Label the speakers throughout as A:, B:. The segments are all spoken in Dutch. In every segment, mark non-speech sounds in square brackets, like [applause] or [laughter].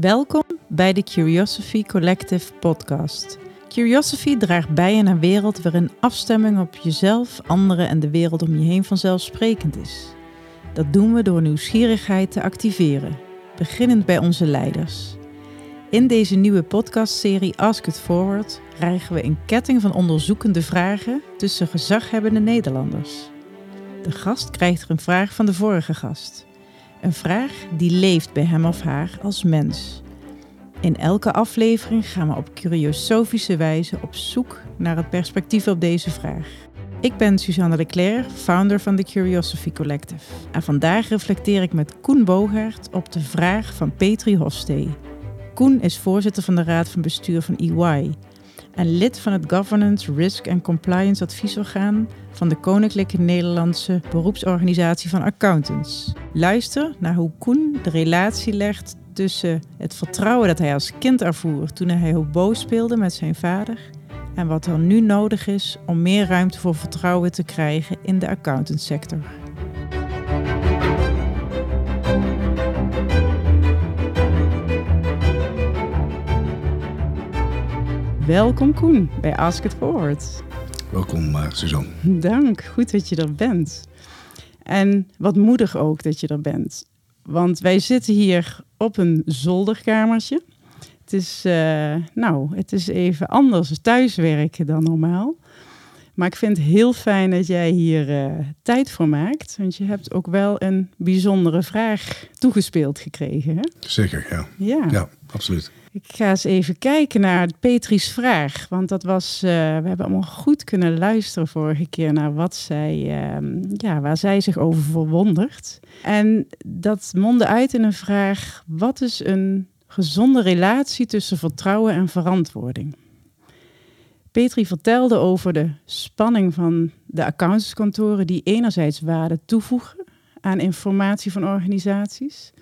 A: Welkom bij de Curiosity Collective podcast. Curiosity draagt bij aan een wereld waarin afstemming op jezelf, anderen en de wereld om je heen vanzelfsprekend is. Dat doen we door nieuwsgierigheid te activeren, beginnend bij onze leiders. In deze nieuwe podcastserie Ask It Forward krijgen we een ketting van onderzoekende vragen tussen gezaghebbende Nederlanders. De gast krijgt er een vraag van de vorige gast. Een vraag die leeft bij hem of haar als mens. In elke aflevering gaan we op curiosofische wijze op zoek naar het perspectief op deze vraag. Ik ben Suzanne Leclerc, founder van de Curiosity Collective. En vandaag reflecteer ik met Koen Bogaert op de vraag van Petri Hofstee. Koen is voorzitter van de raad van bestuur van EY en lid van het Governance, Risk en Compliance adviesorgaan van de Koninklijke Nederlandse Beroepsorganisatie van Accountants. Luister naar hoe Koen de relatie legt tussen het vertrouwen dat hij als kind ervoer toen hij hobo speelde met zijn vader en wat er nu nodig is om meer ruimte voor vertrouwen te krijgen in de accountantsector. Welkom Koen bij Ask It Forward.
B: Welkom uh, Suzanne.
A: Dank, goed dat je er bent. En wat moedig ook dat je er bent. Want wij zitten hier op een zolderkamertje. Het is, uh, nou, het is even anders thuiswerken dan normaal. Maar ik vind het heel fijn dat jij hier uh, tijd voor maakt. Want je hebt ook wel een bijzondere vraag toegespeeld gekregen. Hè?
B: Zeker, ja.
A: ja.
B: Ja, absoluut.
A: Ik ga eens even kijken naar Petri's vraag. Want dat was, uh, we hebben allemaal goed kunnen luisteren vorige keer naar wat zij, uh, ja, waar zij zich over verwondert. En dat mondde uit in een vraag: wat is een gezonde relatie tussen vertrouwen en verantwoording? Petri vertelde over de spanning van de accountantskantoren die enerzijds waarde toevoegen aan informatie van organisaties.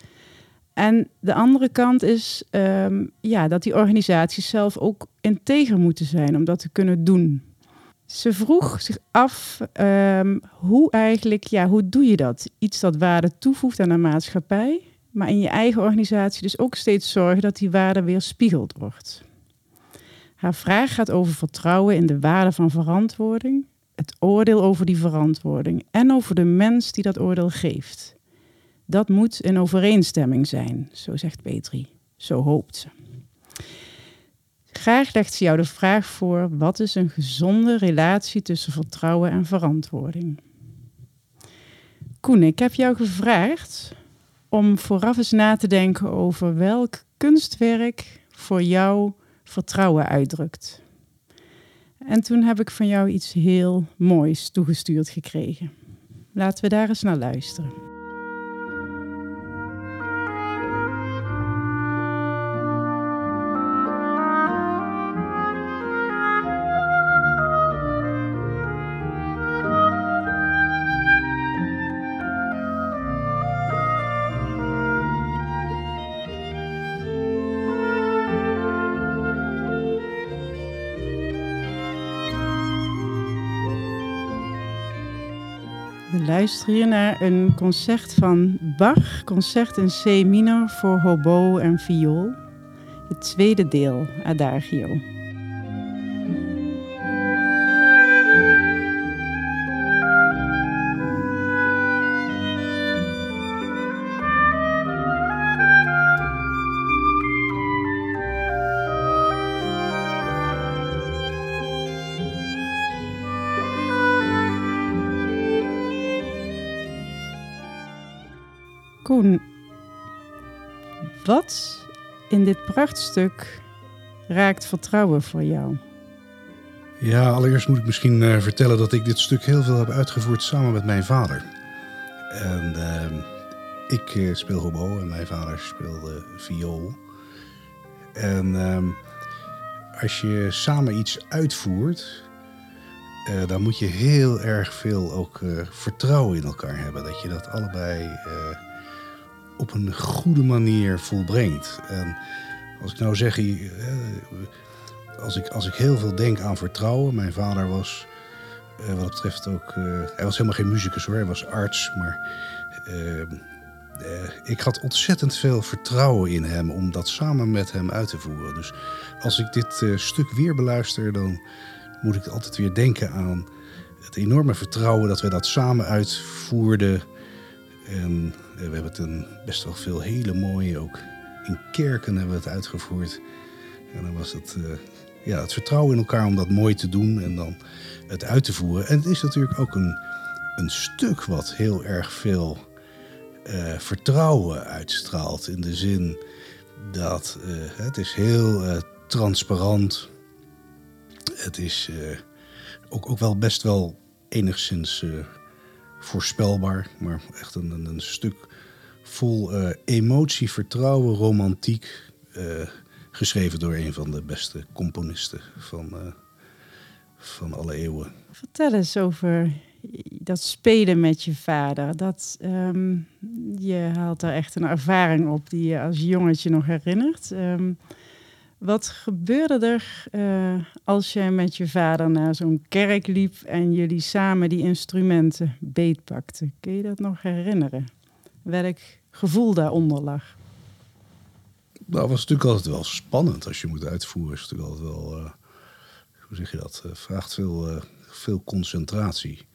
A: En de andere kant is um, ja, dat die organisaties zelf ook integer moeten zijn om dat te kunnen doen. Ze vroeg zich af um, hoe eigenlijk, ja, hoe doe je dat? Iets dat waarde toevoegt aan de maatschappij, maar in je eigen organisatie dus ook steeds zorgen dat die waarde weer spiegeld wordt. Haar vraag gaat over vertrouwen in de waarde van verantwoording, het oordeel over die verantwoording en over de mens die dat oordeel geeft. Dat moet in overeenstemming zijn, zo zegt Petri. Zo hoopt ze. Graag legt ze jou de vraag voor: wat is een gezonde relatie tussen vertrouwen en verantwoording? Koen, ik heb jou gevraagd om vooraf eens na te denken over welk kunstwerk voor jou vertrouwen uitdrukt. En toen heb ik van jou iets heel moois toegestuurd gekregen. Laten we daar eens naar luisteren. Luisteren hier naar een concert van Bach, concert in C minor voor hobo en viool. Het tweede deel, Adagio. Wat in dit prachtstuk raakt vertrouwen voor jou?
B: Ja, allereerst moet ik misschien uh, vertellen dat ik dit stuk heel veel heb uitgevoerd samen met mijn vader. En uh, ik uh, speel hobo en mijn vader speelde viool. En uh, als je samen iets uitvoert, uh, dan moet je heel erg veel ook vertrouwen in elkaar hebben. Dat je dat allebei op een goede manier volbrengt. En als ik nou zeg, als ik, als ik heel veel denk aan vertrouwen. Mijn vader was wat dat betreft ook. hij was helemaal geen muzikus hoor, hij was arts. Maar ik had ontzettend veel vertrouwen in hem om dat samen met hem uit te voeren. Dus als ik dit stuk weer beluister, dan moet ik altijd weer denken aan het enorme vertrouwen dat we dat samen uitvoerden. En we hebben het een, best wel veel hele mooie, ook in kerken hebben we het uitgevoerd. En dan was het, ja, het vertrouwen in elkaar om dat mooi te doen en dan het uit te voeren. En het is natuurlijk ook een, een stuk wat heel erg veel uh, vertrouwen uitstraalt. In de zin dat het is heel transparant. Het is ook, ook wel best wel enigszins voorspelbaar. Maar echt een, een, stuk vol emotie, vertrouwen, romantiek geschreven door een van de beste componisten van, uh, van alle eeuwen.
A: Vertel eens over dat spelen met je vader. Dat, um, je haalt daar echt een ervaring op die je als jongetje nog herinnert. Um, wat gebeurde er uh, als jij met je vader naar zo'n kerk liep en jullie samen die instrumenten beetpakten? Kun je dat nog herinneren? Welk gevoel daaronder lag?
B: Nou, was natuurlijk altijd wel spannend als je moet uitvoeren. Is natuurlijk altijd wel, uh, hoe zeg je dat? Uh, vraagt veel, veel concentratie.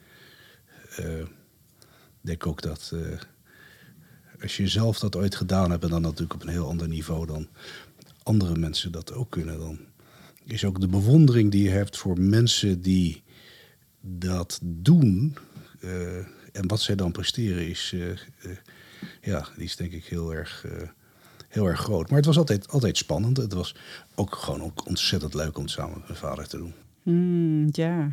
B: Ik denk ook dat als je zelf dat ooit gedaan hebt en dan natuurlijk op een heel ander niveau dan andere mensen dat ook kunnen, dan is ook de bewondering die je hebt voor mensen die dat doen en wat zij dan presteren, is, ja, die is denk ik heel erg heel erg groot. Maar het was altijd, altijd spannend. Het was ook gewoon ook ontzettend leuk om het samen met mijn vader te doen.
A: Hmm, ja.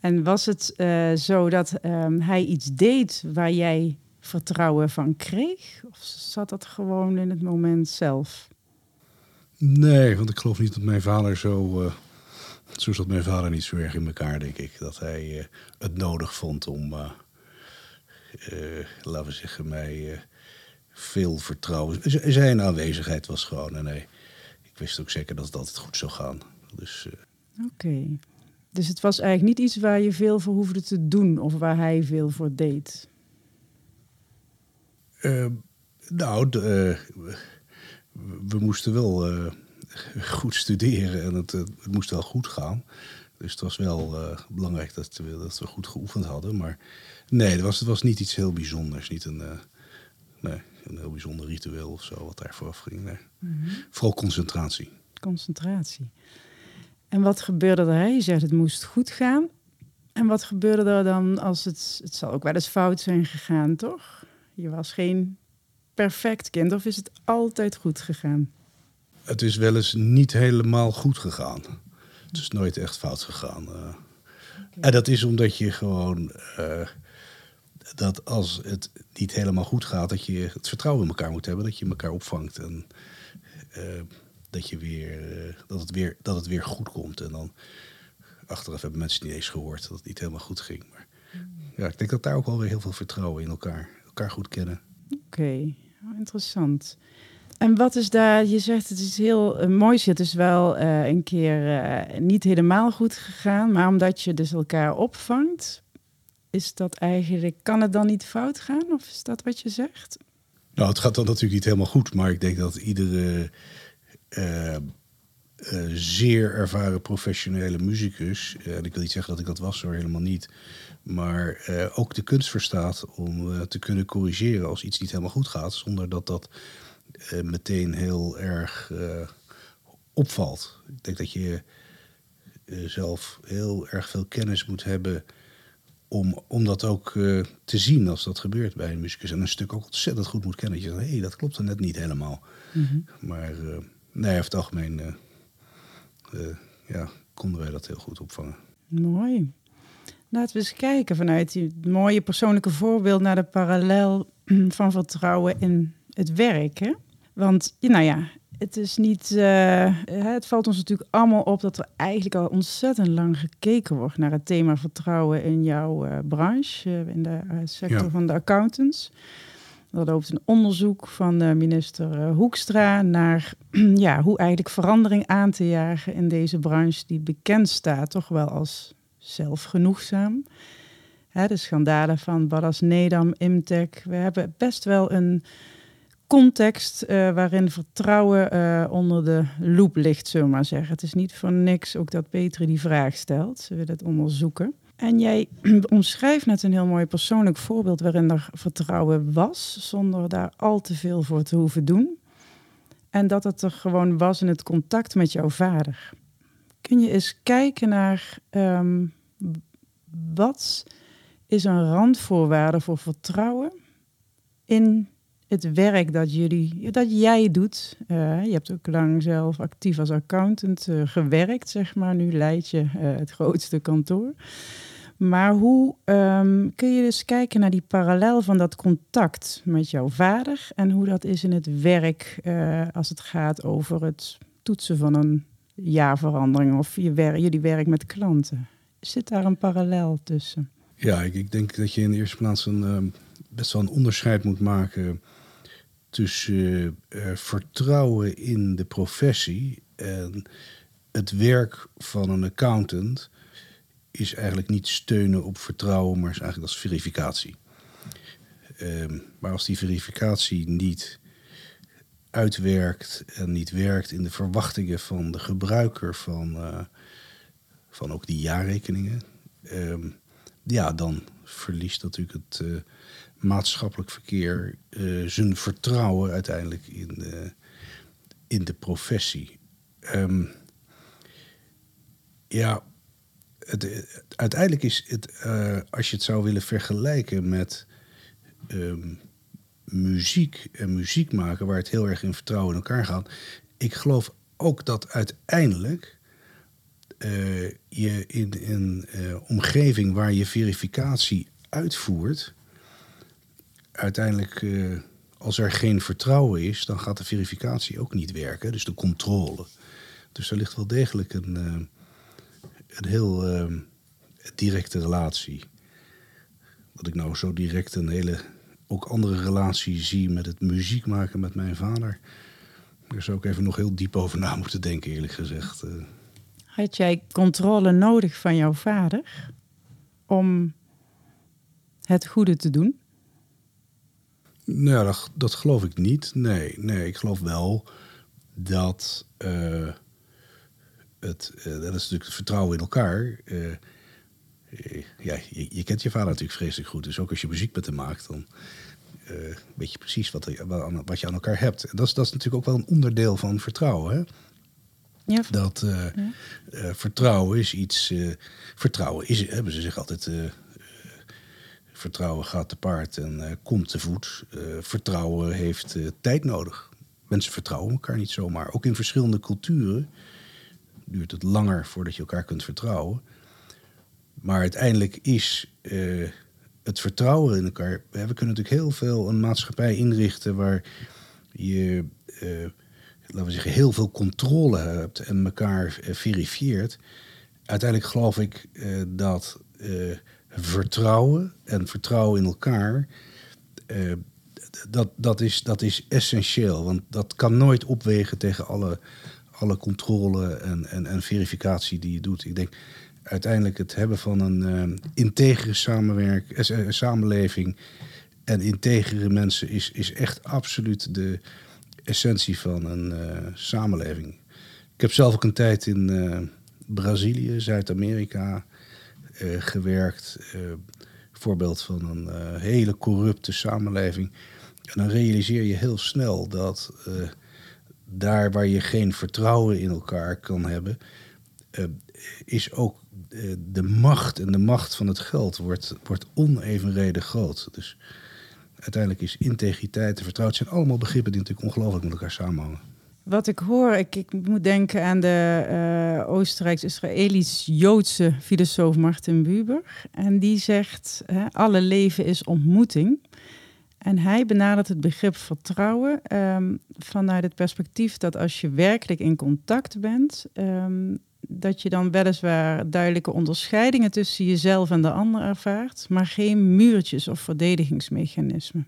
A: En was het zo dat um, hij iets deed waar jij vertrouwen van kreeg? Of zat dat gewoon in het moment zelf?
B: Nee, want ik geloof niet dat mijn vader zo. Uh, zo zat mijn vader niet zo erg in elkaar, denk ik. Dat hij uh, het nodig vond om. laten we zeggen, mij veel vertrouwen. Zijn aanwezigheid was gewoon. En nee, ik wist ook zeker dat het altijd goed zou gaan. Dus.
A: Oké. Dus het was eigenlijk niet iets waar je veel voor hoefde te doen of waar hij veel voor deed?
B: Uh, nou, de, we moesten wel goed studeren en het, het, moest wel goed gaan. Dus het was wel belangrijk dat we, dat we goed geoefend hadden. Maar nee, het was, het was niet iets heel bijzonders. Niet een, nee een heel bijzonder ritueel of zo wat daar vooraf ging. Nee. Mhm. Vooral concentratie.
A: Concentratie. En wat gebeurde er? Je zegt het moest goed gaan. En wat gebeurde er dan als het... Het zal ook wel eens fout zijn gegaan, toch? Je was geen perfect kind of is het altijd goed gegaan?
B: Het is wel eens niet helemaal goed gegaan. Het is nooit echt fout gegaan. Uh, En dat is omdat je gewoon... Uh, dat als het niet helemaal goed gaat, dat je het vertrouwen in elkaar moet hebben, dat je elkaar opvangt en uh, dat, je weer, dat, het weer, dat het weer goed komt. En dan achteraf hebben mensen niet eens gehoord dat het niet helemaal goed ging. Maar ja, ik denk dat daar ook wel weer heel veel vertrouwen in elkaar, elkaar goed kennen.
A: Oké, okay. Oh, interessant. En wat is daar, je zegt het is heel uh, mooi, het is wel uh, een keer uh, niet helemaal goed gegaan, maar omdat je dus elkaar opvangt, is dat eigenlijk, kan het dan niet fout gaan? Of is dat wat je zegt?
B: Nou, het gaat dan natuurlijk niet helemaal goed, maar ik denk dat iedere uh, uh, zeer ervaren professionele muzikus, uh, en ik wil niet zeggen dat ik dat was hoor, helemaal niet, maar ook de kunst verstaat om te kunnen corrigeren als iets niet helemaal goed gaat, zonder dat dat meteen heel erg opvalt. Ik denk dat je zelf heel erg veel kennis moet hebben om, om dat ook uh, te zien als dat gebeurt bij een muzikus. En een stuk ook ontzettend goed moet kennen. Dat je zegt, hé, hey, dat klopt er net niet helemaal. Mm -hmm. Maar uh, nee, over het algemeen uh, ja, konden wij dat heel goed opvangen.
A: Mooi. Laten we eens kijken vanuit die mooie persoonlijke voorbeeld naar de parallel [clears throat] van vertrouwen in het werk. Hè? Want, nou ja, het is niet. Uh, het valt ons natuurlijk allemaal op dat er eigenlijk al ontzettend lang gekeken wordt naar het thema vertrouwen in jouw uh, branche, uh, in de sector ja. van de accountants. Er loopt een onderzoek van de minister Hoekstra naar [clears throat] ja, hoe eigenlijk verandering aan te jagen in deze branche, die bekend staat toch wel als zelfgenoegzaam. De schandalen van Ballas Nedam, Imtech. We hebben best wel een context uh, waarin vertrouwen onder de loep ligt, zullen we maar zeggen. Het is niet voor niks ook dat Petri die vraag stelt. Ze willen het onderzoeken. En jij [clears throat] omschrijft net een heel mooi persoonlijk voorbeeld waarin er vertrouwen was, zonder daar al te veel voor te hoeven doen. En dat het er gewoon was in het contact met jouw vader. Kun je eens kijken naar um, wat is een randvoorwaarde voor vertrouwen in het werk dat, jullie, dat jij doet. Uh, je hebt ook lang zelf actief als accountant uh, gewerkt, zeg maar. Nu leid je uh, het grootste kantoor. Maar hoe um, kun je dus kijken naar die parallel van dat contact met jouw vader en hoe dat is in het werk als het gaat over het toetsen van een jaarverandering of je wer jullie werk met klanten? Zit daar een parallel tussen?
B: Ja, ik, ik denk dat je in de eerste plaats een, uh, best wel een onderscheid moet maken tussen uh, vertrouwen in de professie en het werk van een accountant is eigenlijk niet steunen op vertrouwen, maar is eigenlijk als verificatie. Uh, maar als die verificatie niet uitwerkt en niet werkt in de verwachtingen van de gebruiker van, uh, van ook die jaarrekeningen, ehm, ja, dan verliest natuurlijk het uh, maatschappelijk verkeer uh, zijn vertrouwen uiteindelijk in in de professie. Um, ja, uiteindelijk is het, uh, als je het zou willen vergelijken met um, muziek en muziek maken, waar het heel erg in vertrouwen in elkaar gaat. Ik geloof ook dat uiteindelijk uh, je in een uh, omgeving waar je verificatie uitvoert, uiteindelijk, als er geen vertrouwen is, dan gaat de verificatie ook niet werken. Dus de controle. Dus er ligt wel degelijk een, een heel directe relatie. Dat ik nou zo direct een hele ook andere relatie zie met het muziek maken met mijn vader. Daar zou ik even nog heel diep over na [laughs] moeten denken, eerlijk gezegd.
A: Had jij controle nodig van jouw vader om het goede te doen?
B: Nou, dat, dat geloof ik niet. Nee, nee, ik geloof wel dat uh, het, uh, dat is natuurlijk het vertrouwen in elkaar. Uh, ja, je, je, kent je vader natuurlijk vreselijk goed. Dus ook als je muziek met hem maakt, dan weet je precies wat, er, wat je aan elkaar hebt. En dat is, dat is natuurlijk ook wel een onderdeel van vertrouwen. Hè? Ja. Dat ja. vertrouwen is iets. Vertrouwen is, hebben ze zich altijd. vertrouwen gaat te paard en komt te voet. vertrouwen heeft tijd nodig. Mensen vertrouwen elkaar niet zomaar. Ook in verschillende culturen duurt het langer voordat je elkaar kunt vertrouwen. Maar uiteindelijk is het vertrouwen in elkaar. We kunnen natuurlijk heel veel een maatschappij inrichten waar je laten we zeggen, heel veel controle hebt en elkaar uh, verifieert. Uiteindelijk geloof ik uh, dat uh, vertrouwen en vertrouwen in elkaar, dat, dat, is, dat is essentieel. Want dat kan nooit opwegen tegen alle, alle controle en, en, en verificatie die je doet. Ik denk uiteindelijk het hebben van een integere samenwerk, samenleving en integere mensen is, is echt absoluut de essentie van een uh, samenleving. Ik heb zelf ook een tijd in uh, Brazilië, Zuid-Amerika uh, gewerkt. voorbeeld van een hele corrupte samenleving. En dan realiseer je heel snel dat daar waar je geen vertrouwen in elkaar kan hebben, is ook de macht en de macht van het geld wordt, wordt onevenredig groot. Dus uiteindelijk is integriteit en vertrouwen zijn allemaal begrippen die natuurlijk ongelooflijk met elkaar samenhangen.
A: Wat ik hoor, ik, ik moet denken aan de uh, Oostenrijks-Israëlisch-Joodse filosoof Martin Buber. En die zegt, hè, alle leven is ontmoeting. En hij benadert het begrip vertrouwen um, vanuit het perspectief dat als je werkelijk in contact bent, um, dat je dan weliswaar duidelijke onderscheidingen tussen jezelf en de ander ervaart, maar geen muurtjes of verdedigingsmechanismen.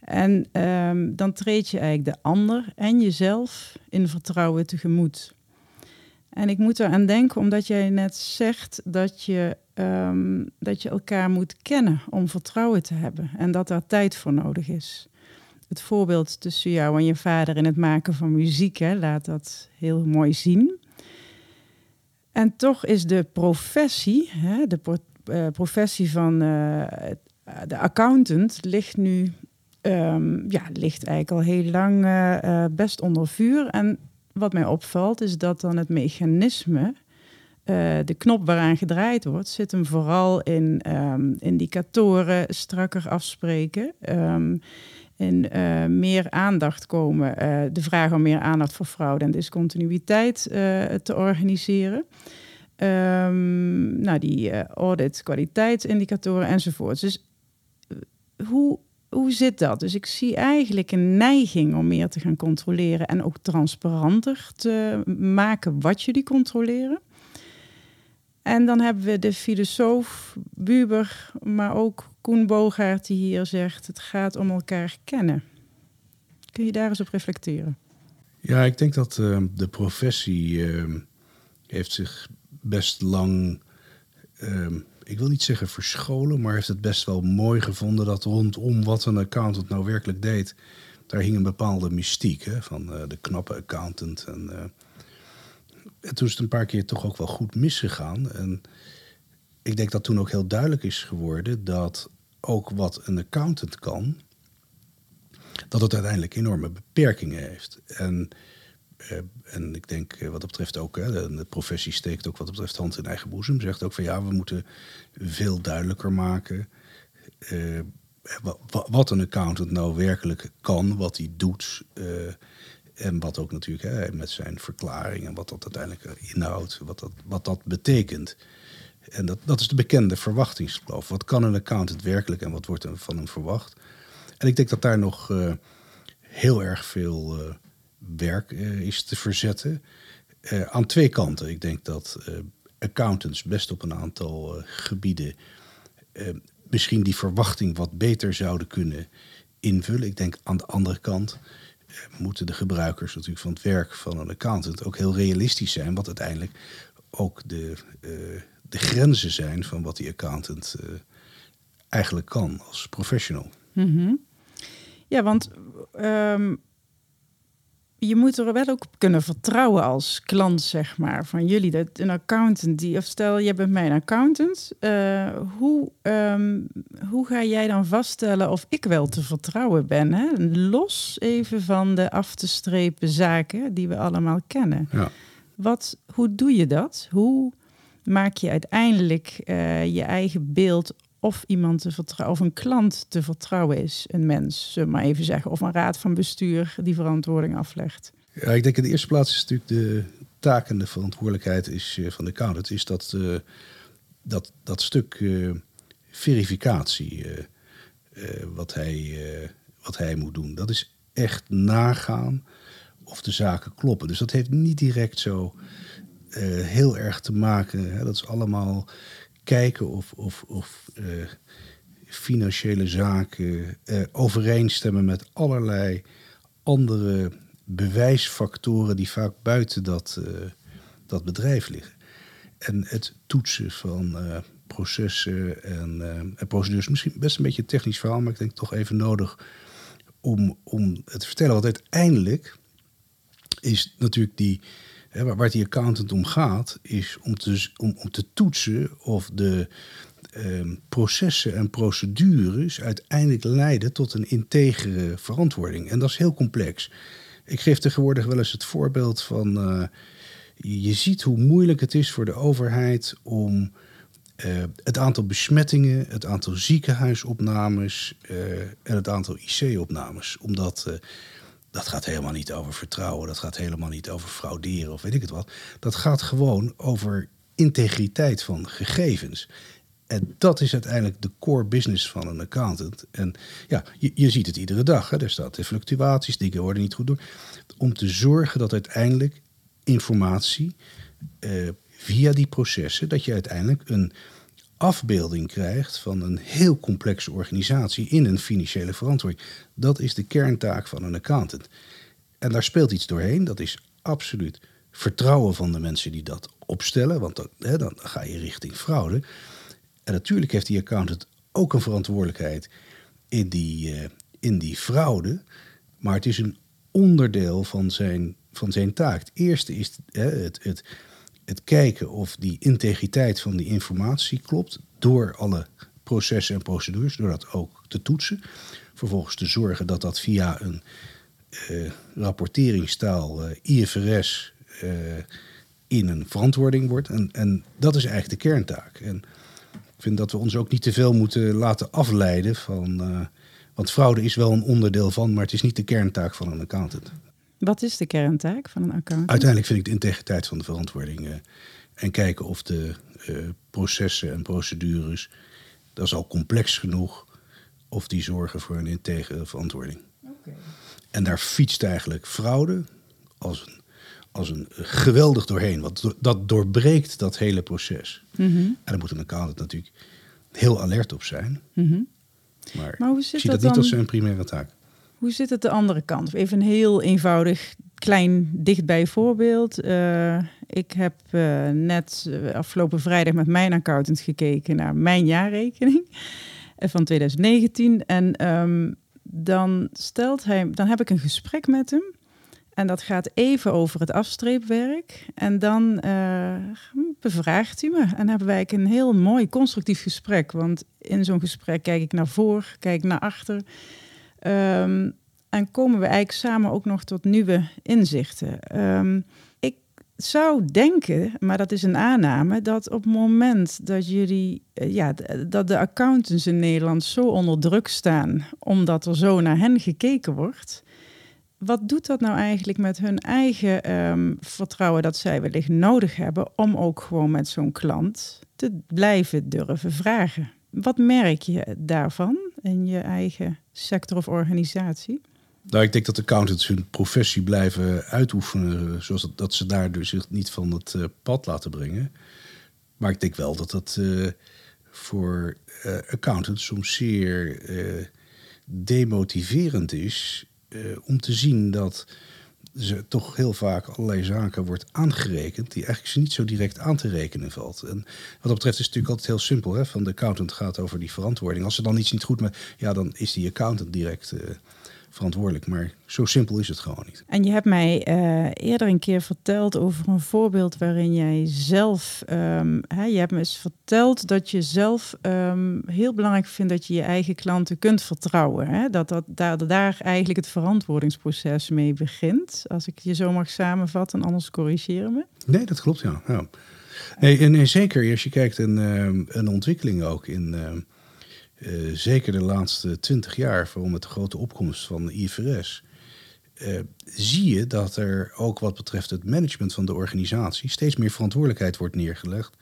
A: En um, dan treed je eigenlijk de ander en jezelf in vertrouwen tegemoet. En ik moet eraan denken, omdat jij net zegt dat je ehm, dat je elkaar moet kennen om vertrouwen te hebben en dat daar tijd voor nodig is. Het voorbeeld tussen jou en je vader in het maken van muziek hè, laat dat heel mooi zien. En toch is de professie, hè, de uh, professie van uh, de accountant, ligt nu um, ja, ligt eigenlijk al heel lang best onder vuur. En wat mij opvalt is dat dan het mechanisme, uh, de knop waaraan gedraaid wordt, zit hem vooral in um, indicatoren strakker afspreken. Um, in uh, meer aandacht komen. Uh, de vraag om meer aandacht voor fraude en discontinuïteit te organiseren. Um, nou, die audit, kwaliteitsindicatoren enzovoort. Dus hoe hoe zit dat? Dus ik zie eigenlijk een neiging om meer te gaan controleren en ook transparanter te maken wat jullie controleren. En dan hebben we de filosoof Buber, maar ook Koen Bogaert die hier zegt: het gaat om elkaar kennen. Kun je daar eens op reflecteren?
B: Ja, ik denk dat uh, de professie uh, heeft zich best lang uh, ik wil niet zeggen verscholen, maar heeft het best wel mooi gevonden dat rondom wat een accountant nou werkelijk deed, daar hing een bepaalde mystiek hè, van de knappe accountant. En, en toen is het een paar keer toch ook wel goed misgegaan. En ik denk dat toen ook heel duidelijk is geworden dat ook wat een accountant kan, dat het uiteindelijk enorme beperkingen heeft. En eh, en ik denk eh, wat dat betreft ook, hè, de professie steekt ook wat dat betreft hand in eigen boezem. Zegt ook van ja, we moeten veel duidelijker maken uh, wat een accountant nou werkelijk kan, wat hij doet. En wat ook natuurlijk hè, met zijn verklaring en wat dat uiteindelijk inhoudt, wat dat, wat dat betekent. En dat, dat is de bekende verwachtingsgeloof. Wat kan een accountant werkelijk en wat wordt er van hem verwacht? En ik denk dat daar nog heel erg veel werk uh, is te verzetten. Aan twee kanten. Ik denk dat accountants best op een aantal gebieden misschien die verwachting wat beter zouden kunnen invullen. Ik denk aan de andere kant moeten de gebruikers natuurlijk van het werk van een accountant ook heel realistisch zijn, wat uiteindelijk ook de, de grenzen zijn van wat die accountant eigenlijk kan als professional.
A: -hmm. Ja, want um, je moet er wel ook kunnen vertrouwen als klant, zeg maar, van jullie. Dat een accountant die, of stel je bent mijn accountant, uh, hoe, um, hoe ga jij dan vaststellen of ik wel te vertrouwen ben? Hè? Los even van de af te strepen zaken die we allemaal kennen. Ja. Wat, hoe doe je dat? Hoe maak je uiteindelijk uh, je eigen beeld of iemand te vertrouwen, of een klant te vertrouwen is, een mens, maar even zeggen, of een raad van bestuur die verantwoording aflegt?
B: Ja, ik denk in de eerste plaats is natuurlijk de taak en de verantwoordelijkheid is, uh, van de accountant, is dat, uh, dat, dat stuk uh, verificatie wat, hij, wat hij moet doen. Dat is echt nagaan of de zaken kloppen. Dus dat heeft niet direct zo heel erg te maken. Hè, dat is allemaal kijken of, of, of uh, financiële zaken uh, overeenstemmen met allerlei andere bewijsfactoren die vaak buiten dat, uh, dat bedrijf liggen. En het toetsen van processen en, en, procedures, misschien best een beetje een technisch verhaal, maar ik denk toch even nodig om, om het te vertellen. Want uiteindelijk is natuurlijk die waar, die accountant om gaat, is om te, om, om te toetsen of de ehm, processen en procedures uiteindelijk leiden tot een integere verantwoording. En dat is heel complex. Ik geef tegenwoordig wel eens het voorbeeld van. Uh, je ziet hoe moeilijk het is voor de overheid om uh, het aantal besmettingen, het aantal ziekenhuisopnames uh, en het aantal IC-opnames. Omdat dat gaat helemaal niet over vertrouwen, dat gaat helemaal niet over frauderen of weet ik het wat. Dat gaat gewoon over integriteit van gegevens. En dat is uiteindelijk de core business van een accountant. En ja, je, je ziet het iedere dag. Hè. Er staat de fluctuaties, dingen worden niet goed door. Om te zorgen dat uiteindelijk informatie eh, via die processen, dat je uiteindelijk een afbeelding krijgt van een heel complexe organisatie in een financiële verantwoording. Dat is de kerntaak van een accountant. En daar speelt iets doorheen, dat is absoluut vertrouwen van de mensen die dat opstellen, want dan, hè, dan ga je richting fraude. En natuurlijk heeft die accountant ook een verantwoordelijkheid in die, uh, in die fraude. Maar het is een onderdeel van zijn, van zijn taak. Het eerste is het, het, het kijken of die integriteit van die informatie klopt. Door alle processen en procedures, door dat ook te toetsen. Vervolgens te zorgen dat dat via een uh, rapporteringstaal, uh, IFRS, uh, in een verantwoording wordt. En, en dat is eigenlijk de kerntaak. En ik vind dat we ons ook niet te veel moeten laten afleiden van. want fraude is wel een onderdeel van, maar het is niet de kerntaak van een accountant.
A: Wat is de kerntaak van een accountant?
B: Uiteindelijk vind ik de integriteit van de verantwoording. en kijken of de processen en procedures. Dat is al complex genoeg. Of die zorgen voor een integere verantwoording. Okay. En daar fietst eigenlijk fraude als een, als een geweldig doorheen. Want dat doorbreekt dat hele proces.
A: Mm -hmm.
B: En daar moet een accountant natuurlijk heel alert op zijn.
A: Mm -hmm.
B: Maar,
A: maar hoe zit
B: ik zie
A: dat,
B: dat, niet
A: dan,
B: als zijn primaire taak.
A: Hoe zit het de andere kant? Even een heel eenvoudig, klein, dichtbij voorbeeld. Uh, ik heb uh, net uh, afgelopen vrijdag met mijn accountant gekeken naar mijn jaarrekening van 2019. En um, dan stelt hij, dan heb ik een gesprek met hem. En dat gaat even over het afstreepwerk. En dan bevraagt hij me. En hebben wij een heel mooi constructief gesprek. Want in zo'n gesprek kijk ik naar voor, kijk naar achter. Um, en komen we eigenlijk samen ook nog tot nieuwe inzichten. Um, ik zou denken, maar dat is een aanname, dat op het moment dat jullie, ja, dat de accountants in Nederland zo onder druk staan, omdat er zo naar hen gekeken wordt. Wat doet dat nou eigenlijk met hun eigen um, vertrouwen dat zij wellicht nodig hebben om ook gewoon met zo'n klant te blijven durven vragen? Wat merk je daarvan in je eigen sector of organisatie?
B: Nou, ik denk dat accountants hun professie blijven uitoefenen, zoals dat, dat ze daar dus zich niet van het uh, pad laten brengen. Maar ik denk wel dat dat uh, voor uh, accountants soms zeer demotiverend is om te zien dat ze toch heel vaak allerlei zaken wordt aangerekend die eigenlijk ze niet zo direct aan te rekenen valt. En wat dat betreft is het natuurlijk altijd heel simpel. Hè? Van de accountant gaat over die verantwoording. Als er dan iets niet goed met, ja, dan is die accountant direct verantwoordelijk. Maar zo simpel is het gewoon niet.
A: En je hebt mij uh, eerder een keer verteld over een voorbeeld waarin jij zelf, um, hè, je hebt me eens verteld dat je zelf um, heel belangrijk vindt dat je je eigen klanten kunt vertrouwen. Hè? Dat, dat daar, daar eigenlijk het verantwoordingsproces mee begint. Als ik je zo mag samenvatten, anders corrigeer me.
B: Nee, dat klopt, ja. ja. Nee, en, en zeker als je kijkt een, um, een ontwikkeling ook in... Uh, zeker de laatste twintig jaar, vooral met de grote opkomst van de IFRS, uh, zie je dat er ook wat betreft het management van de organisatie steeds meer verantwoordelijkheid wordt neergelegd.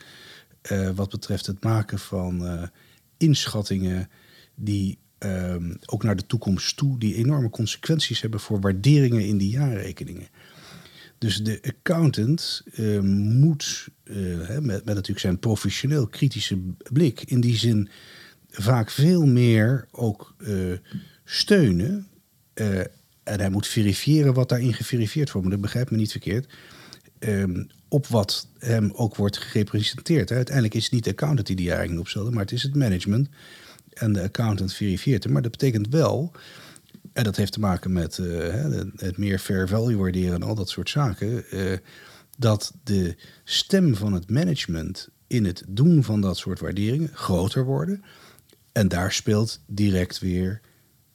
B: Uh, wat betreft het maken van inschattingen die ehm, ook naar de toekomst toe, die enorme consequenties hebben voor waarderingen in die jaarrekeningen. Dus de accountant moet, met, met natuurlijk zijn professioneel kritische blik, in die zin vaak veel meer ook uh, steunen. Uh, en hij moet verifiëren wat daarin geverifieerd wordt. Maar dat begrijpt me niet verkeerd. Um, op wat hem ook wordt gerepresenteerd. Uiteindelijk is het niet de accountant die die eigenlijk opstelde, maar het is het management. En de accountant verifieert hem. Maar dat betekent wel, en dat heeft te maken met uh, het meer fair value waarderen en al dat soort zaken, dat de stem van het management in het doen van dat soort waarderingen groter worden. En daar speelt direct weer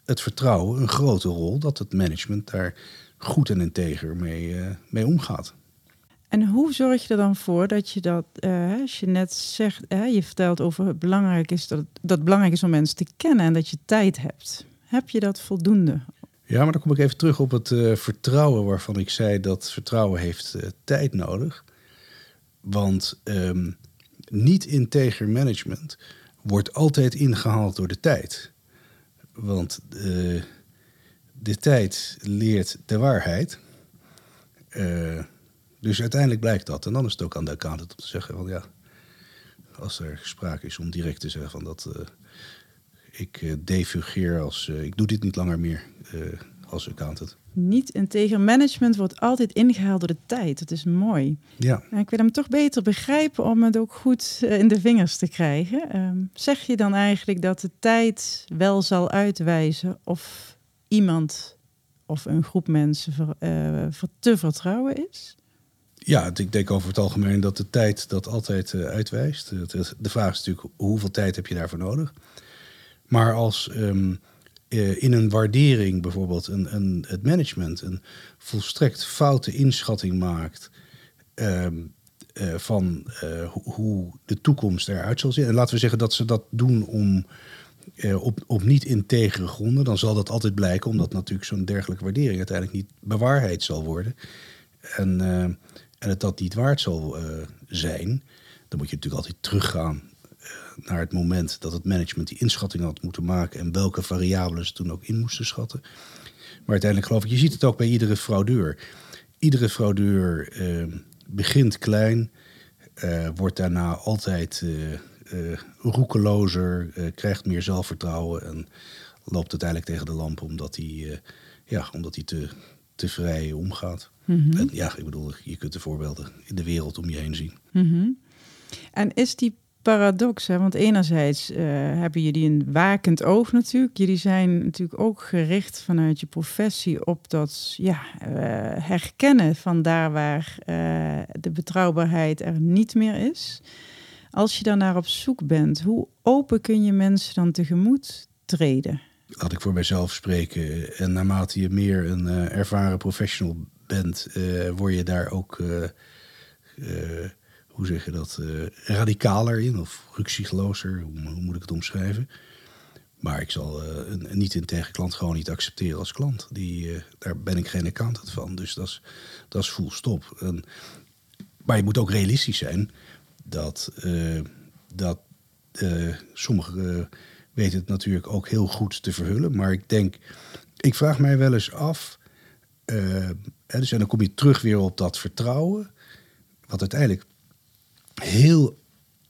B: het vertrouwen een grote rol dat het management daar goed en integer mee, uh, mee omgaat.
A: En hoe zorg je er dan voor dat je dat, uh, als je net zegt, uh, je vertelt over het belangrijk is dat, dat het belangrijk is om mensen te kennen en dat je tijd hebt. Heb je dat voldoende?
B: Ja, maar dan kom ik even terug op het uh, vertrouwen waarvan ik zei dat vertrouwen heeft tijd nodig. Want um, niet integer management wordt altijd ingehaald door de tijd. Want uh, de tijd leert de waarheid. Uh, dus uiteindelijk blijkt dat. En dan is het ook aan de accountant om te zeggen: van ja, als er sprake is om direct te zeggen van dat uh, ik defugeer als ik doe dit niet langer meer als accountant.
A: Niet integer management wordt altijd ingehaald door de tijd. Dat is mooi.
B: Ja.
A: En ik wil hem toch beter begrijpen om het ook goed eh, in de vingers te krijgen. Ehm, zeg je dan eigenlijk dat de tijd wel zal uitwijzen of iemand of een groep mensen ver, eh, ver- te vertrouwen is?
B: Ja, ik denk over het algemeen dat de tijd dat altijd eh, uitwijst. De vraag is natuurlijk hoeveel tijd heb je daarvoor nodig. Maar als ehm, eh, in een waardering bijvoorbeeld een, een, het management een volstrekt foute inschatting maakt ehm, eh, van eh, ho- hoe de toekomst eruit zal zien. En laten we zeggen dat ze dat doen om op, op niet integere gronden, dan zal dat altijd blijken, omdat natuurlijk zo'n dergelijke waardering uiteindelijk niet bewaarheid zal worden. En, en het dat niet waard zal zijn, dan moet je natuurlijk altijd teruggaan naar het moment dat het management die inschatting had moeten maken en welke variabelen ze toen ook in moesten schatten. Maar uiteindelijk geloof ik, je ziet het ook bij iedere fraudeur. Iedere fraudeur eh, begint klein, eh, wordt daarna altijd eh, eh, roekelozer, krijgt meer zelfvertrouwen en loopt uiteindelijk tegen de lamp omdat hij, ja, omdat hij te, te vrij omgaat. En ja, ik bedoel, je kunt de voorbeelden in de wereld om je heen zien.
A: Mhm. En is die paradox, hè? want enerzijds eh, hebben jullie een wakend oog natuurlijk. Jullie zijn natuurlijk ook gericht vanuit je professie op dat ja, eh, herkennen van daar waar eh, de betrouwbaarheid er niet meer is. Als je dan naar op zoek bent, hoe open kun je mensen dan tegemoet treden?
B: Laat ik voor mijzelf spreken. En naarmate je meer een ervaren professional bent, word je daar ook, hoe zeg je dat, eh, radicaler in of ruksiglozer, hoe, moet ik het omschrijven? Maar ik zal eh, een, niet-integer klant gewoon niet accepteren als klant. Die, eh, daar ben ik geen accountant van, dus dat is, full stop. En, maar je moet ook realistisch zijn dat, dat sommigen weten het natuurlijk ook heel goed te verhullen. Maar ik denk, ik vraag mij wel eens af. hè, dus en dan kom je terug weer op dat vertrouwen. Wat uiteindelijk heel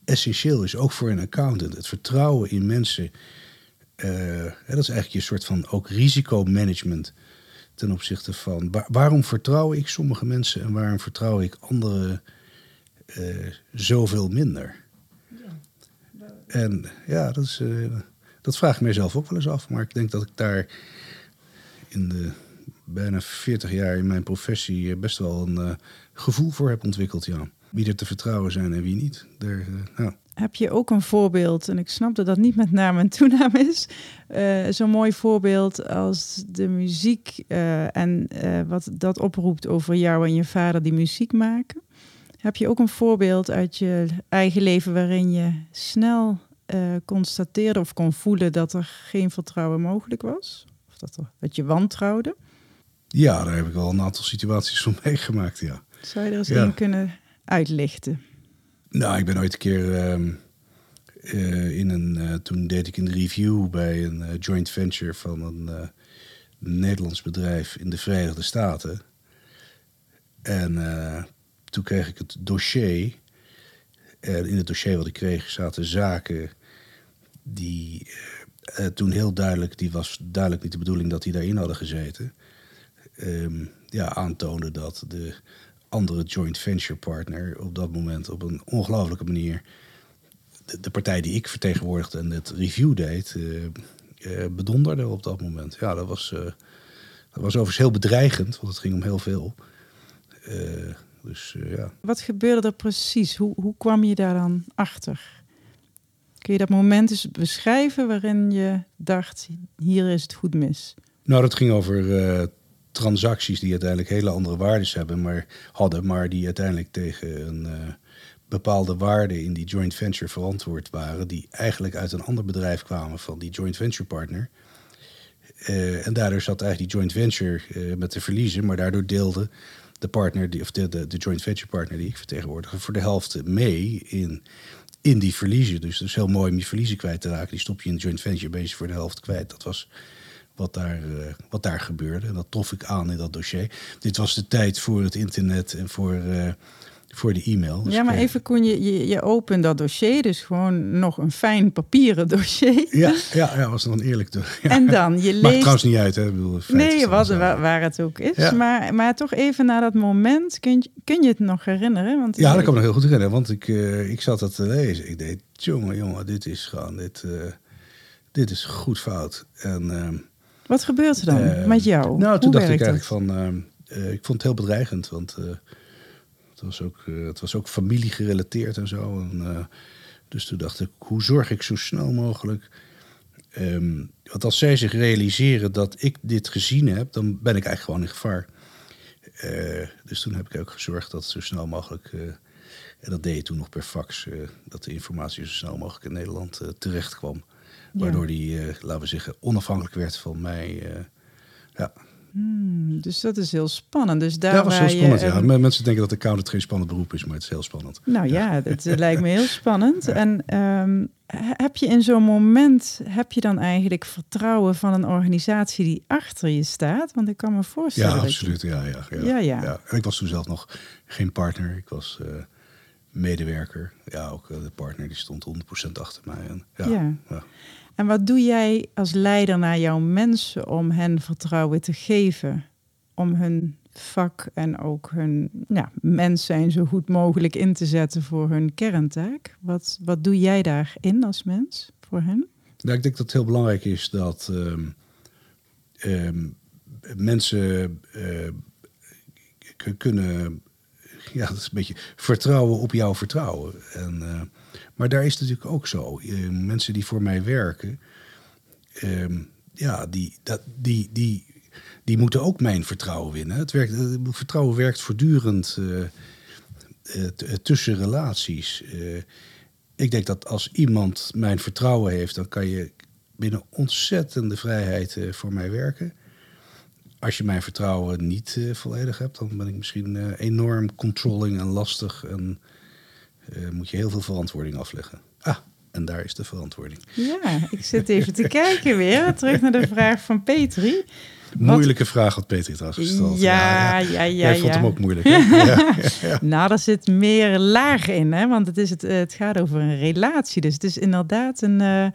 B: essentieel is, ook voor een accountant. Het vertrouwen in mensen. eh, dat is eigenlijk je soort van ook risicomanagement ten opzichte van wa- waarom vertrouw ik sommige mensen en waarom vertrouw ik anderen eh, zoveel minder. En ja, dat, is, eh, dat vraag ik mezelf ook wel eens af. Maar ik denk dat ik daar in de bijna 40 jaar in mijn professie best wel een gevoel voor heb ontwikkeld. Ja. Wie er te vertrouwen zijn en wie niet. Daar, eh, nou,
A: Heb je ook een voorbeeld, en ik snap dat dat niet met naam en toenaam is, eh, zo'n mooi voorbeeld als de muziek eh, en wat dat oproept over jou en je vader die muziek maken? Heb je ook een voorbeeld uit je eigen leven waarin je snel constateerde of kon voelen dat er geen vertrouwen mogelijk was? Of dat, er, dat je wantrouwde?
B: ja, daar heb ik al een aantal situaties van [laughs] meegemaakt. Ja.
A: Zou je er eens
B: Ja.
A: één kunnen uitlichten?
B: Nou, ik ben ooit een keer ehm, eh, in een. eh, toen deed ik een review bij een eh, joint venture van een Nederlands bedrijf in de Verenigde Staten. En toen kreeg ik het dossier. En in het dossier wat ik kreeg zaten zaken die toen heel duidelijk, die was duidelijk niet de bedoeling dat die daarin hadden gezeten. Ehm, ja, aantoonde dat de andere joint venture partner op dat moment op een ongelofelijke manier de, de partij die ik vertegenwoordigde en het review deed, eh, eh, bedonderde op dat moment. Ja, dat was, eh, dat was overigens heel bedreigend, want het ging om heel veel. Dus ja.
A: Wat gebeurde er precies? Hoe, hoe kwam je daar dan achter? Kun je dat moment eens beschrijven waarin je dacht, hier is het goed mis?
B: Nou, dat ging over transacties die uiteindelijk hele andere waardes hebben, maar, hadden, maar die uiteindelijk tegen een eh, bepaalde waarde in die joint venture verantwoord waren, die eigenlijk uit een ander bedrijf kwamen van die joint venture partner. Eh, en daardoor zat eigenlijk die joint venture eh, met de verliezen, maar daardoor deelde de partner, die, of de, de, joint venture partner die ik vertegenwoordig, voor de helft mee in, in die verliezen. Dus dat is heel mooi om die verliezen kwijt te raken. Die stop je in joint venture, ben je voor de helft kwijt. Dat was wat daar, eh, wat daar gebeurde. En dat trof ik aan in dat dossier. Dit was de tijd voor het internet en voor, eh, voor de e-mail. Dus
A: ja, maar
B: ik,
A: even kon je, je, je opent dat dossier, dus gewoon nog een fijn papieren dossier.
B: Ja, ja, ja, was een eerlijk. te- Ja. [laughs]
A: En dan, je
B: Maakt
A: leest...
B: trouwens niet uit, hè? Ik bedoel,
A: Nee, wat,
B: dan
A: waar, het ook is.
B: Ja.
A: Maar, maar toch even naar dat moment, kun je, kun je het nog herinneren? Want
B: Ja, dat kan me nog heel goed herinneren, want ik, eh, ik zat dat te lezen. Ik deed, jongen, jongen, dit is gewoon, dit, eh, dit is goed fout. En, ehm,
A: Wat gebeurt er dan
B: eh,
A: met jou?
B: Nou, toen
A: Hoe
B: dacht ik eigenlijk
A: dat?
B: van, ehm, eh, ik vond het heel bedreigend, want eh, het, was ook, eh, het was ook familie gerelateerd en zo. En, eh, dus toen dacht ik, hoe zorg ik zo snel mogelijk... ehm, want als zij zich realiseren dat ik dit gezien heb, dan ben ik eigenlijk gewoon in gevaar. Eh, dus toen heb ik ook gezorgd dat zo snel mogelijk, eh, en dat deed je toen nog per fax, eh, dat de informatie zo snel mogelijk in Nederland eh, terecht kwam. Waardoor die, eh, laten we zeggen, onafhankelijk werd van mij. eh, ja,
A: Hmm, dus dat is heel spannend. Dus daar
B: ja, dat was heel spannend.
A: je,
B: ja. Men- Mensen denken dat accountant geen spannend beroep is, maar het is heel spannend.
A: Nou ja, dat eh, lijkt me heel [laughs] spannend. En ehm, he- heb je in zo'n moment, heb je dan eigenlijk vertrouwen van een organisatie die achter je staat? Want ik kan me voorstellen
B: Ja,
A: je-
B: absoluut. Ja, ja, ja,
A: Ja.
B: En ik was toen zelf nog geen partner. Ik was medewerker. Ja, ook de partner die stond 100% achter mij. En, ja.
A: En wat doe jij als leider naar jouw mensen om hen vertrouwen te geven? Om hun vak en ook hun ja, mens zijn zo goed mogelijk in te zetten voor hun kerntaak. Wat, wat doe jij daarin als mens voor hen?
B: Nou, ik denk dat het heel belangrijk is dat ehm, ehm, mensen eh, kunnen, ja, dat is een beetje vertrouwen op jouw vertrouwen. En, eh, maar daar is natuurlijk ook zo. Eh, mensen die voor mij werken, ehm, ja, die, dat, die, die, die moeten ook mijn vertrouwen winnen. Het werkt, eh, vertrouwen werkt voortdurend eh, tussen relaties. Ik denk dat als iemand mijn vertrouwen heeft, dan kan je binnen ontzettende vrijheid voor mij werken. Als je mijn vertrouwen niet volledig hebt, dan ben ik misschien enorm controlling en lastig en eh, moet je heel veel verantwoording afleggen. Ah, en daar is de verantwoording.
A: Ja, ik zit even te kijken weer. Terug naar de vraag van Petri.
B: Moeilijke vraag had Petri trouwens gesteld.
A: Ja, ja, ja.
B: Jij vond
A: ja.
B: hem ook moeilijk. Hè? [laughs] ja, ja.
A: Nou, daar zit meer laag in, hè? want het, is het, eh, het gaat over een relatie. Dus het is inderdaad een, eh,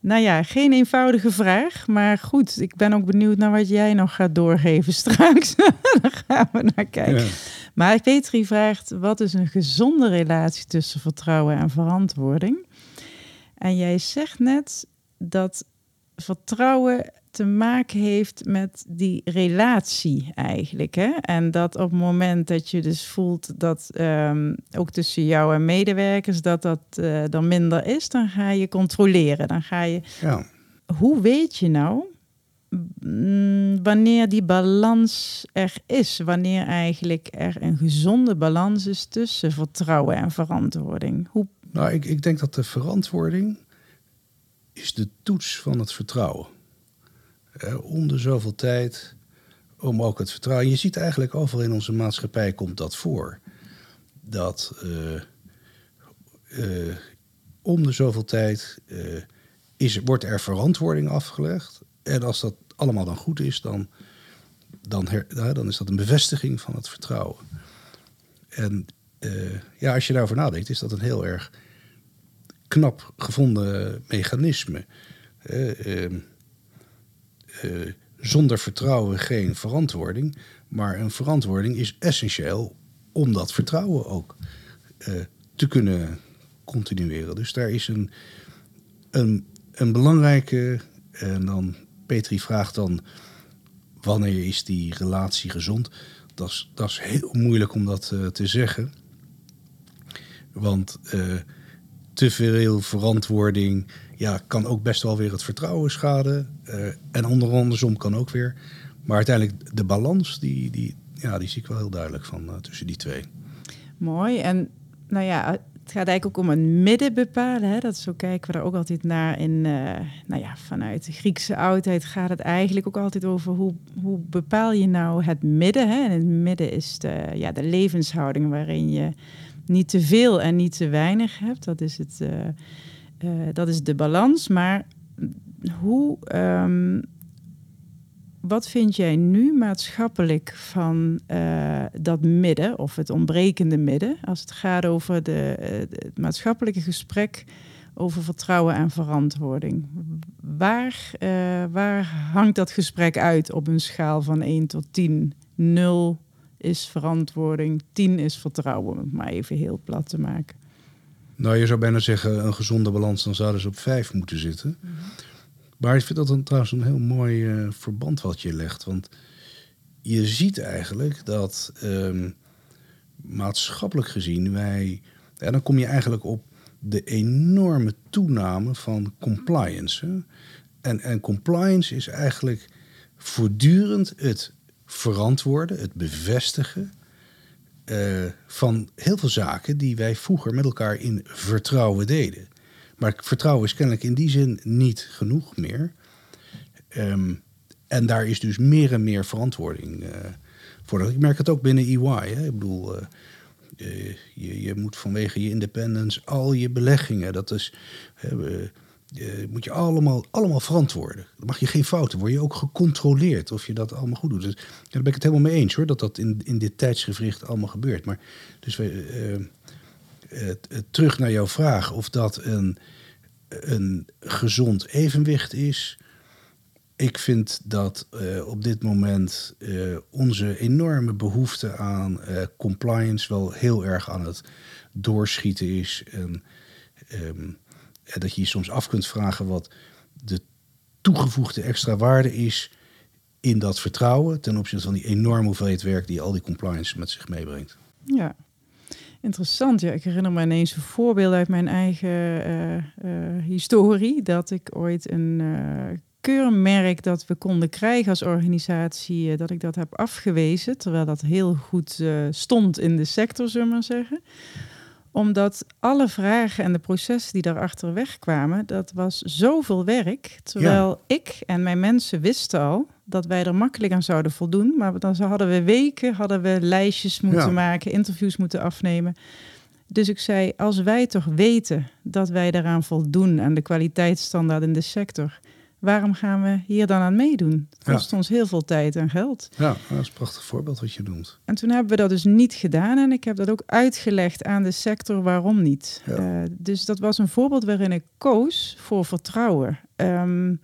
A: nou ja, geen eenvoudige vraag. Maar goed, ik ben ook benieuwd naar wat jij nog gaat doorgeven [laughs] straks. Daar gaan we naar kijken. Maar Petri vraagt, wat is een gezonde relatie tussen vertrouwen en verantwoording? En jij zegt net dat vertrouwen te maken heeft met die relatie eigenlijk. Hè? En dat op het moment dat je dus voelt dat ehm, ook tussen jou en medewerkers dat dat eh, dan minder is, dan ga je controleren. Dan ga je.
B: Ja.
A: Hoe weet je nou wanneer die balans er is? Wanneer eigenlijk er een gezonde balans is tussen vertrouwen en verantwoording? Hoe
B: Nou, ik, ik denk dat de verantwoording is de toets van het vertrouwen. Eh, om de zoveel tijd, om ook het vertrouwen. Je ziet eigenlijk overal in onze maatschappij komt dat voor. Dat eh, om de zoveel tijd eh, is, wordt er verantwoording afgelegd. En als dat allemaal dan goed is, dan, dan, dan is dat een bevestiging van het vertrouwen. En eh, ja, als je daarover nadenkt, is dat een heel erg knap gevonden mechanisme. Eh, ehm, eh, zonder vertrouwen geen verantwoording. Maar een verantwoording is essentieel om dat vertrouwen ook te kunnen continueren. Dus daar is een, een, een belangrijke. En dan, Petri vraagt dan: wanneer is die relatie gezond? Dat is, dat is heel moeilijk om dat eh, te zeggen. Want eh, te veel verantwoording ja, kan ook best wel weer het vertrouwen schaden. Eh, en onder andersom kan ook weer. Maar uiteindelijk de balans, die, die, ja, die zie ik wel heel duidelijk van tussen die twee.
A: Mooi. En nou ja, het gaat eigenlijk ook om een midden bepalen. Hè? Dat zo kijken we daar ook altijd naar. In, eh, nou ja, vanuit de Griekse oudheid gaat het eigenlijk ook altijd over hoe, hoe bepaal je nou het midden. Hè? En het midden is de, ja, de levenshouding waarin je niet te veel en niet te weinig hebt. Dat is, het, eh, eh, dat is de balans. Maar hoe, ehm, wat vind jij nu maatschappelijk van uh, dat midden of het ontbrekende midden als het gaat over de, het maatschappelijke gesprek over vertrouwen en verantwoording? Waar, uh, waar hangt dat gesprek uit op een schaal van 1 tot 10? 0 is verantwoording, 10 is vertrouwen, om het maar even heel plat te maken.
B: Nou, je zou bijna zeggen een gezonde balans, dan zouden ze op 5 moeten zitten. Mm -hmm. Maar ik vind dat een, trouwens een heel mooi uh, verband wat je legt. Want je ziet eigenlijk dat um, maatschappelijk gezien wij. Ja, dan kom je eigenlijk op de enorme toename van compliance. En, en compliance is eigenlijk voortdurend het verantwoorden, het bevestigen uh, van heel veel zaken die wij vroeger met elkaar in vertrouwen deden. Maar vertrouwen is kennelijk in die zin niet genoeg meer. Um, en daar is dus meer en meer verantwoording uh, voor. Ik merk het ook binnen EY. Hè? Ik bedoel, uh, uh, je, je, moet vanwege je independence al je beleggingen, dat is, moet je allemaal, allemaal verantwoorden. Dan mag je geen fouten, word je ook gecontroleerd of je dat allemaal goed doet. Dus daar ben ik het helemaal mee eens hoor, dat dat in, in dit tijdsgevricht allemaal gebeurt. Maar dus we, terug naar jouw vraag of dat een, een gezond evenwicht is. Ik vind dat uh, op dit moment uh, onze enorme behoefte aan uh, compliance wel heel erg aan het doorschieten is. En, en dat je je soms af kunt vragen wat de toegevoegde extra waarde is in dat vertrouwen ten opzichte van die enorme hoeveelheid werk die al die compliance met zich meebrengt.
A: Ja, Interessant, ja. Ik herinner me ineens een voorbeeld uit mijn eigen uh, uh, historie. Dat ik ooit een uh, keurmerk dat we konden krijgen als organisatie, dat ik dat heb afgewezen. Terwijl dat heel goed stond in de sector, zullen we maar zeggen omdat alle vragen en de processen die daarachter wegkwamen, dat was zoveel werk. Terwijl ja. ik en mijn mensen wisten al dat wij er makkelijk aan zouden voldoen. Maar dan hadden we weken, hadden we lijstjes moeten ja. maken, interviews moeten afnemen. Dus ik zei, als wij toch weten dat wij daaraan voldoen aan de kwaliteitsstandaard in de sector, waarom gaan we hier dan aan meedoen? Het kost ja. ons heel veel tijd en geld.
B: Ja, dat is een prachtig voorbeeld wat je noemt.
A: En toen hebben we dat dus niet gedaan en ik heb dat ook uitgelegd aan de sector waarom niet. Ja. Uh, dus dat was een voorbeeld waarin ik koos voor vertrouwen. Um,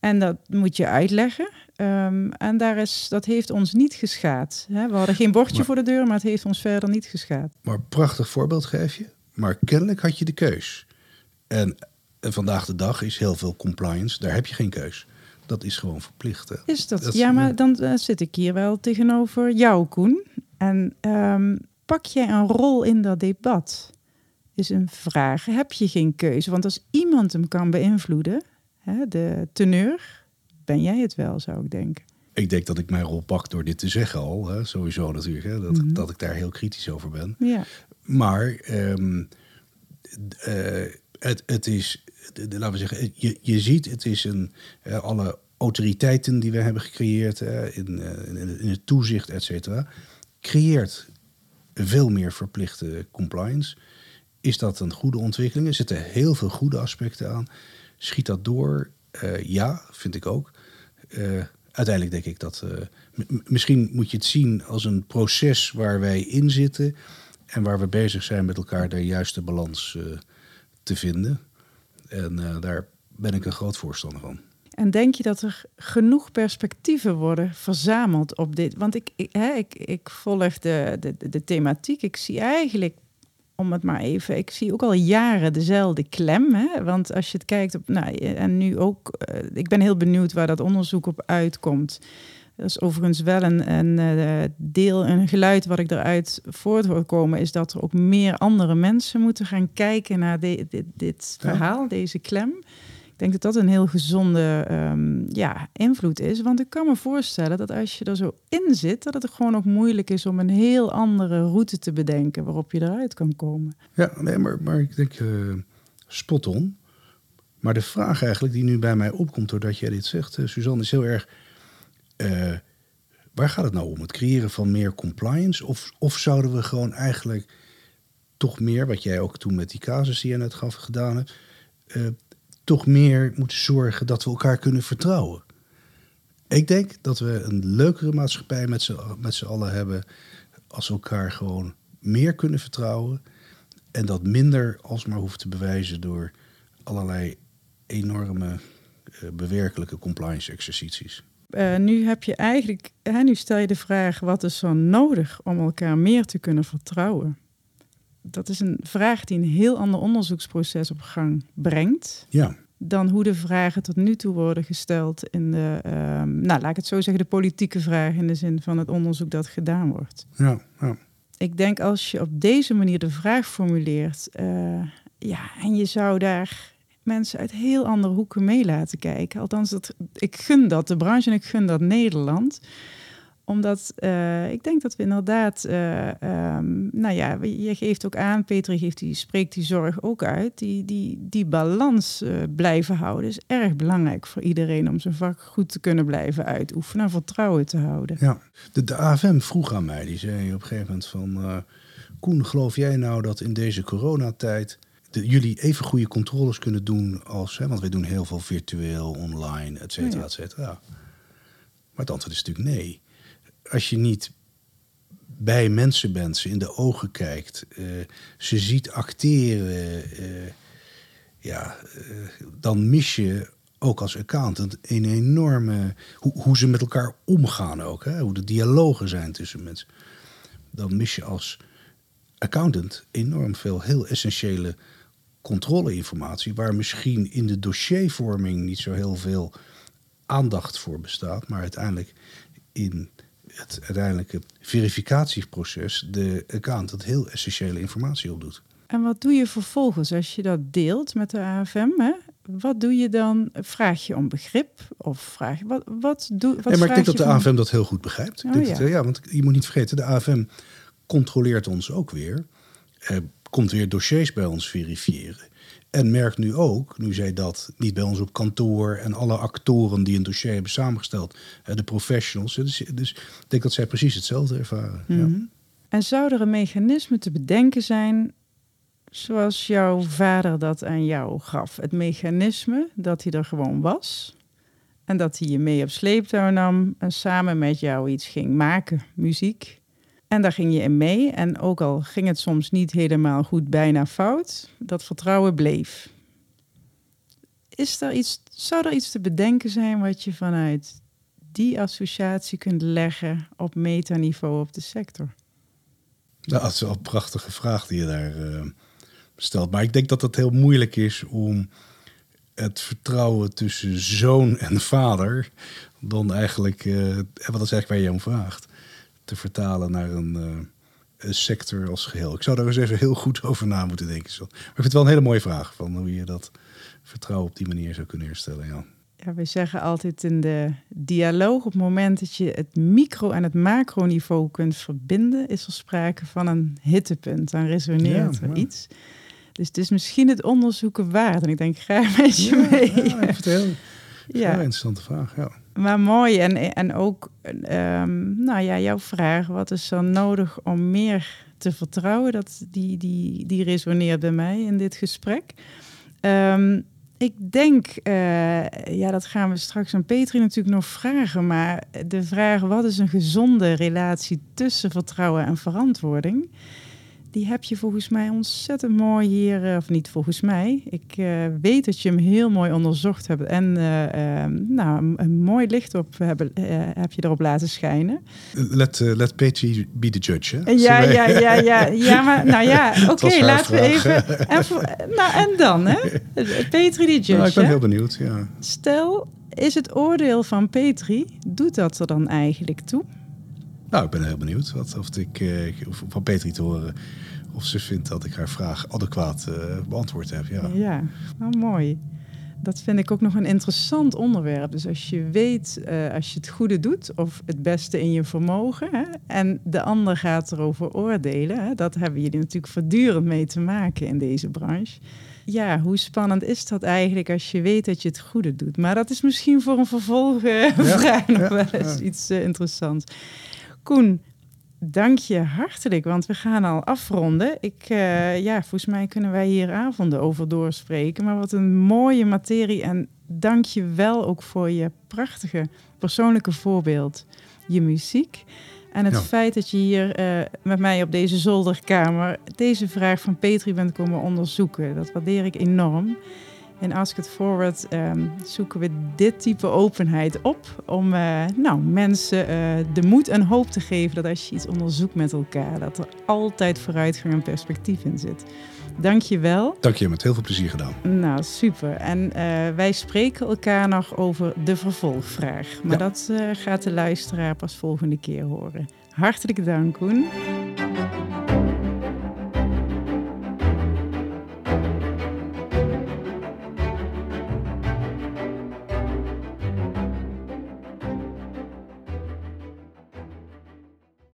A: en dat moet je uitleggen. Um, en daar is, dat heeft ons niet geschaad. Hè? We hadden geen bordje maar, voor de deur, maar het heeft ons verder niet geschaad.
B: Maar prachtig voorbeeld geef je. Maar kennelijk had je de keus. En en vandaag de dag is heel veel compliance, daar heb je geen keus. Dat is gewoon verplicht. Hè?
A: Is dat? dat ja, maar dan uh, zit ik hier wel tegenover jou, Koen. En um, pak jij een rol in dat debat? Is een vraag. Heb je geen keuze? Want als iemand hem kan beïnvloeden, hè, de teneur, ben jij het wel, zou ik denken.
B: Ik denk dat ik mijn rol pak door dit te zeggen al. Hè, sowieso natuurlijk. Hè, dat, mm -hmm. dat ik daar heel kritisch over ben.
A: Ja.
B: Maar um, uh, het, het is de, de, laten we zeggen, je, je ziet, het is een, uh, alle autoriteiten die we hebben gecreëerd uh, in, uh, in, het toezicht, et cetera, creëert veel meer verplichte compliance. Is dat een goede ontwikkeling? Er zitten heel veel goede aspecten aan. Schiet dat door? ja, vind ik ook. uiteindelijk denk ik dat. misschien moet je het zien als een proces waar wij in zitten. En waar we bezig zijn met elkaar de juiste balans te vinden. En uh, daar ben ik een groot voorstander van.
A: En denk je dat er genoeg perspectieven worden verzameld op dit? Want ik, hè, ik, ik volg de, de, de thematiek. Ik zie eigenlijk, om het maar even, ik zie ook al jaren dezelfde klem. Hè? Want als je het kijkt op, nou, en nu ook, uh, ik ben heel benieuwd waar dat onderzoek op uitkomt. Dat is overigens wel een, een uh, deel, een geluid wat ik eruit voort hoor komen, is dat er ook meer andere mensen moeten gaan kijken naar de, dit, dit verhaal, ja. deze klem. Ik denk dat dat een heel gezonde um, ja, invloed is. Want ik kan me voorstellen dat als je er zo in zit, dat het gewoon ook moeilijk is om een heel andere route te bedenken waarop je eruit kan komen.
B: Ja, nee, maar, maar ik denk uh, spot on. Maar de vraag eigenlijk die nu bij mij opkomt doordat jij dit zegt, uh, Suzanne, is heel erg uh, waar gaat het nou om? Het creëren van meer compliance? Of, of zouden we gewoon eigenlijk toch meer, wat jij ook toen met die casus die je net gaf gedaan hebt, uh, toch meer moeten zorgen dat we elkaar kunnen vertrouwen? Ik denk dat we een leukere maatschappij met z'n, met allen hebben als we elkaar gewoon meer kunnen vertrouwen. En dat minder alsmaar hoeft te bewijzen door allerlei enorme uh, bewerkelijke compliance exercities.
A: Uh, nu heb je eigenlijk, hè, nu stel je de vraag: wat is zo nodig om elkaar meer te kunnen vertrouwen? Dat is een vraag die een heel ander onderzoeksproces op gang brengt.
B: Ja.
A: Dan hoe de vragen tot nu toe worden gesteld in de, uh, nou laat ik het zo zeggen, de politieke vragen in de zin van het onderzoek dat gedaan wordt.
B: Ja, ja.
A: Ik denk als je op deze manier de vraag formuleert, uh, ja, en je zou daar mensen uit heel andere hoeken mee laten kijken. Althans, dat, ik gun dat de branche en ik gun dat Nederland omdat uh, ik denk dat we inderdaad, uh, um, nou ja, je geeft ook aan, Peter geeft die, spreekt die zorg ook uit. Die, die, die balans uh, blijven houden is erg belangrijk voor iedereen om zijn vak goed te kunnen blijven uitoefenen en vertrouwen te houden.
B: Ja, de, de AFM vroeg aan mij, die zei op een gegeven moment van, Koen, geloof jij nou dat in deze coronatijd de, jullie even goede controles kunnen doen als, hè, want wij doen heel veel virtueel, online, et cetera, et cetera. Maar het antwoord is natuurlijk nee als je niet bij mensen bent, ze in de ogen kijkt, uh, ze ziet acteren, uh, ja, uh, dan mis je ook als accountant een enorme. Hoe, hoe ze met elkaar omgaan ook, hè? hoe de dialogen zijn tussen mensen. Dan mis je als accountant enorm veel heel essentiële controleinformatie, waar misschien in de dossiervorming niet zo heel veel aandacht voor bestaat, maar uiteindelijk in het uiteindelijke verificatieproces de account dat heel essentiële informatie opdoet.
A: En wat doe je vervolgens als je dat deelt met de AFM? Hè? Wat doe je dan? Vraag je om begrip? Of vraag je wat, wat doe wat
B: nee, maar ik denk dat de AFM dat heel goed begrijpt. Oh, ja. ja. want je moet niet vergeten, de AFM controleert ons ook weer. Eh, komt weer dossiers bij ons verifiëren. En merkt nu ook, nu zij dat niet bij ons op kantoor en alle actoren die een dossier hebben samengesteld, de professionals. Dus, dus ik denk dat zij precies hetzelfde ervaren. ja. Mhm.
A: En zou er een mechanisme te bedenken zijn, zoals jouw vader dat aan jou gaf? Het mechanisme dat hij er gewoon was en dat hij je mee op sleeptouw nam en samen met jou iets ging maken, muziek. En daar ging je in mee. En ook al ging het soms niet helemaal goed, bijna fout, dat vertrouwen bleef. Is er iets, zou er iets te bedenken zijn wat je vanuit die associatie kunt leggen op metaniveau op de sector?
B: Nou, dat is wel een prachtige vraag die je daar uh, stelt. Maar ik denk dat het heel moeilijk is om het vertrouwen tussen zoon en vader dan eigenlijk, uh, wat is eigenlijk waar je om vraagt te vertalen naar een, uh, een, sector als geheel. Ik zou daar eens even heel goed over na moeten denken. Maar ik vind het wel een hele mooie vraag van hoe je dat vertrouwen op die manier zou kunnen herstellen. Ja.
A: Ja, we zeggen altijd in de dialoog, op het moment dat je het micro- en het macroniveau kunt verbinden, is er sprake van een hittepunt. Dan resoneert ja, er iets. Dus het is misschien het onderzoeken waard. En ik denk graag met je
B: ja,
A: mee.
B: Ja, ja. Heel interessante vraag, ja.
A: Maar mooi. En, en ook, um, nou ja, jouw vraag. Wat is er nodig om meer te vertrouwen? Dat, die, die, die resoneert bij mij in dit gesprek. Um, ik denk, uh, ja, dat gaan we straks aan Petri natuurlijk nog vragen. Maar de vraag: wat is een gezonde relatie tussen vertrouwen en verantwoording? Die heb je volgens mij ontzettend mooi hier, eh, of niet volgens mij. Ik uh, weet dat je hem heel mooi onderzocht hebt en uh, nou, een mooi licht op hebben, heb je erop laten schijnen.
B: Let, let Petri be the judge. Hè?
A: Ja, ja, ja, ja, ja, maar [laughs] nou ja, oké, laten we even. [laughs] En, nou, en dan, hè? Petri de judge. Nou,
B: ik ben heel benieuwd, ja.
A: Stel, is het oordeel van Petri, doet dat er dan eigenlijk toe?
B: Nou, ik ben heel benieuwd wat, of ik of van Petri te horen of ze vindt dat ik haar vraag adequaat uh, beantwoord heb. Ja,
A: ja nou, mooi. Dat vind ik ook nog een interessant onderwerp. Dus als je weet, uh, als je het goede doet of het beste in je vermogen, hè, en de ander gaat erover oordelen, hè, dat hebben jullie natuurlijk voortdurend mee te maken in deze branche. Ja, hoe spannend is dat eigenlijk als je weet dat je het goede doet? Maar dat is misschien voor een vervolgvraag ja, [laughs] nog wel eens iets uh, interessants. Koen, Dank je hartelijk, want we gaan al afronden. Ik, uh, ja, volgens mij kunnen wij hier avonden over doorspreken. Maar wat een mooie materie en dank je wel ook voor je prachtige persoonlijke voorbeeld, je muziek. En het
B: Ja.
A: feit dat je hier eh, met mij op deze zolderkamer deze vraag van Petri bent komen onderzoeken. Dat waardeer ik enorm. In Ask It Forward ehm, zoeken we dit type openheid op om eh, nou, mensen eh, de moed en hoop te geven dat als je iets onderzoekt met elkaar, dat er altijd vooruitgang en perspectief in zit. Dank je wel.
B: Dank je, met heel veel plezier gedaan.
A: Nou, super. En eh, wij spreken elkaar nog over de vervolgvraag. Maar
B: Ja.
A: dat gaat de luisteraar pas volgende keer horen. Hartelijk dank, Koen.